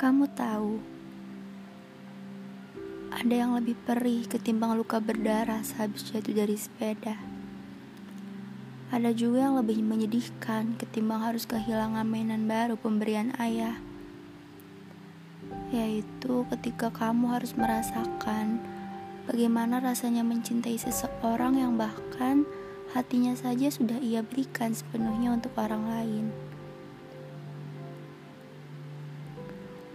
Kamu tahu, ada yang lebih perih ketimbang luka berdarah sehabis jatuh dari sepeda. Ada juga yang lebih menyedihkan ketimbang harus kehilangan mainan baru pemberian ayah. Yaitu ketika kamu harus merasakan bagaimana rasanya mencintai seseorang yang bahkan hatinya saja sudah ia berikan sepenuhnya untuk orang lain.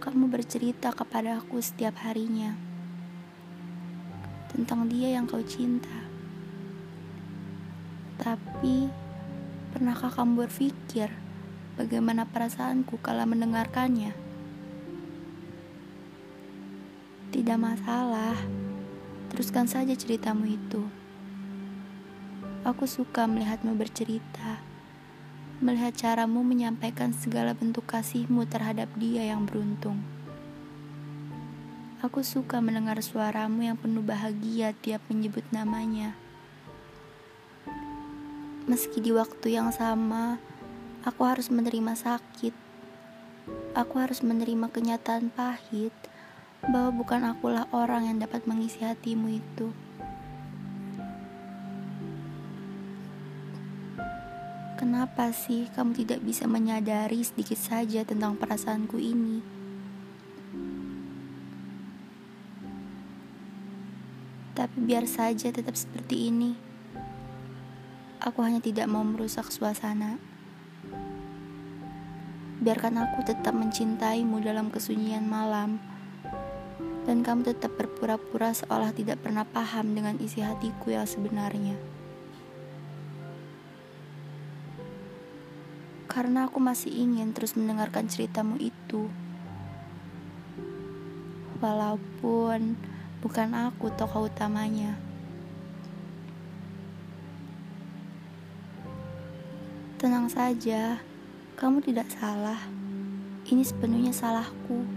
Kamu bercerita kepada aku setiap harinya tentang dia yang kau cinta. Tapi, pernahkah kamu berpikir bagaimana perasaanku kala mendengarkannya? Tidak masalah, teruskan saja ceritamu itu. Aku suka melihatmu bercerita, melihat caramu menyampaikan segala bentuk kasihmu terhadap dia yang beruntung. Aku suka mendengar suaramu yang penuh bahagia tiap menyebut namanya. Meski di waktu yang sama, aku harus menerima sakit. Aku harus menerima kenyataan pahit bahwa bukan akulah orang yang dapat mengisi hatimu itu. Kenapa sih kamu tidak bisa menyadari sedikit saja tentang perasaanku ini? Tapi biar saja tetap seperti ini. Aku hanya tidak mau merusak suasana. Biarkan aku tetap mencintaimu dalam kesunyian malam, dan kamu tetap berpura-pura seolah tidak pernah paham dengan isi hatiku yang sebenarnya. Karena aku masih ingin terus mendengarkan ceritamu itu, walaupun bukan aku tokoh utamanya. Tenang saja, kamu tidak salah. Ini sepenuhnya salahku.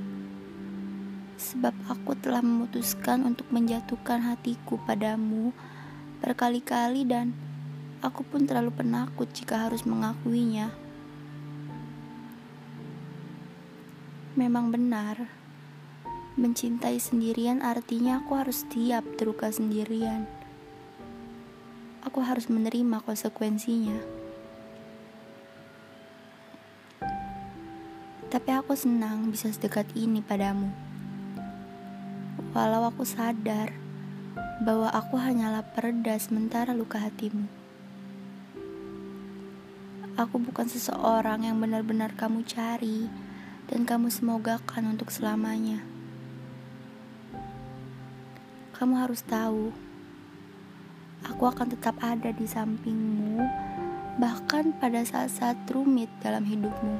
Sebab aku telah memutuskan untuk menjatuhkan hatiku padamu berkali-kali dan aku pun terlalu penakut jika harus mengakuinya. Memang benar, mencintai sendirian artinya aku harus siap terluka sendirian. Aku harus menerima konsekuensinya. Tapi aku senang bisa sedekat ini padamu. Walau aku sadar bahwa aku hanyalah pereda sementara luka hatimu. Aku bukan seseorang yang benar-benar kamu cari dan kamu semogakan untuk selamanya. Kamu harus tahu, aku akan tetap ada di sampingmu, bahkan pada saat-saat rumit dalam hidupmu.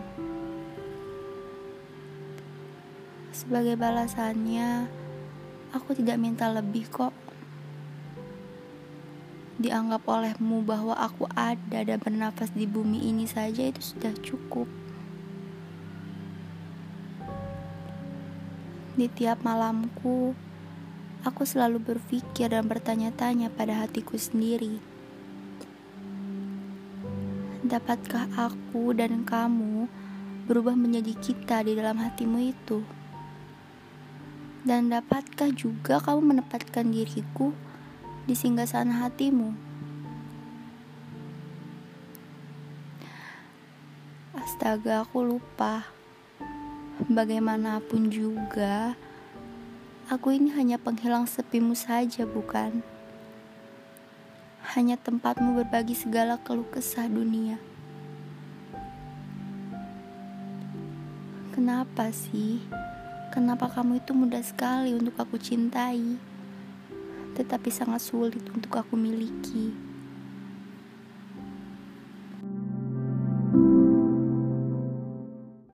Sebagai balasannya, aku tidak minta lebih kok. Dianggap olehmu bahwa aku ada dan bernafas di bumi ini saja itu sudah cukup. Di tiap malamku, aku selalu berpikir dan bertanya-tanya pada hatiku sendiri. Dapatkah aku dan kamu berubah menjadi kita di dalam hatimu itu? Dan dapatkah juga kamu menempatkan diriku di singgasana hatimu? Astaga, aku lupa. Bagaimanapun juga, aku ini hanya penghilang sepimu saja, bukan? Hanya tempatmu berbagi segala keluh kesah dunia. Kenapa sih? Kenapa kamu itu mudah sekali untuk aku cintai, tetapi sangat sulit untuk aku miliki?